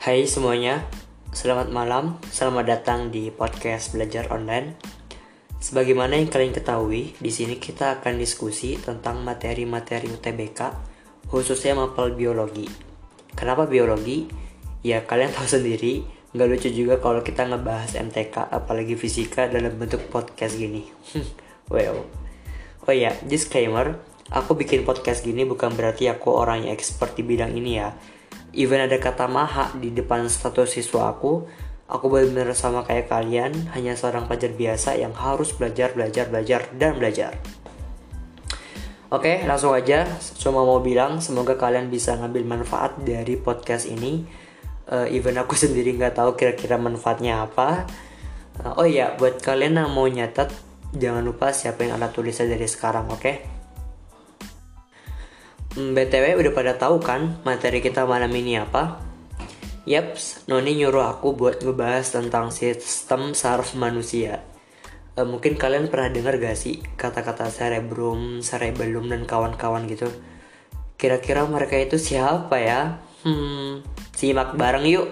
Hai semuanya, selamat malam, selamat datang di podcast belajar online. Sebagaimana yang kalian ketahui, di sini kita akan diskusi tentang materi-materi UTBK, khususnya mapel biologi. Kenapa biologi? Ya kalian tahu sendiri, nggak lucu juga kalau kita ngebahas MTK, apalagi fisika dalam bentuk podcast gini. well, oh ya, disclaimer, aku bikin podcast gini bukan berarti aku orang yang expert di bidang ini ya even ada kata maha di depan status siswa aku, aku benar-benar sama kayak kalian, hanya seorang pelajar biasa yang harus belajar, belajar, belajar, dan belajar. Oke, langsung aja. Cuma mau bilang, semoga kalian bisa ngambil manfaat dari podcast ini. Uh, even aku sendiri nggak tahu kira-kira manfaatnya apa. Uh, oh iya, buat kalian yang mau nyatet, jangan lupa siapa yang ada tulisnya dari sekarang, oke? Okay? Hmm, BTW udah pada tahu kan materi kita malam ini apa? Yaps, Noni nyuruh aku buat ngebahas tentang sistem saraf manusia. E, mungkin kalian pernah dengar gak sih kata-kata cerebrum, cerebellum dan kawan-kawan gitu? Kira-kira mereka itu siapa ya? Hmm, simak bareng yuk.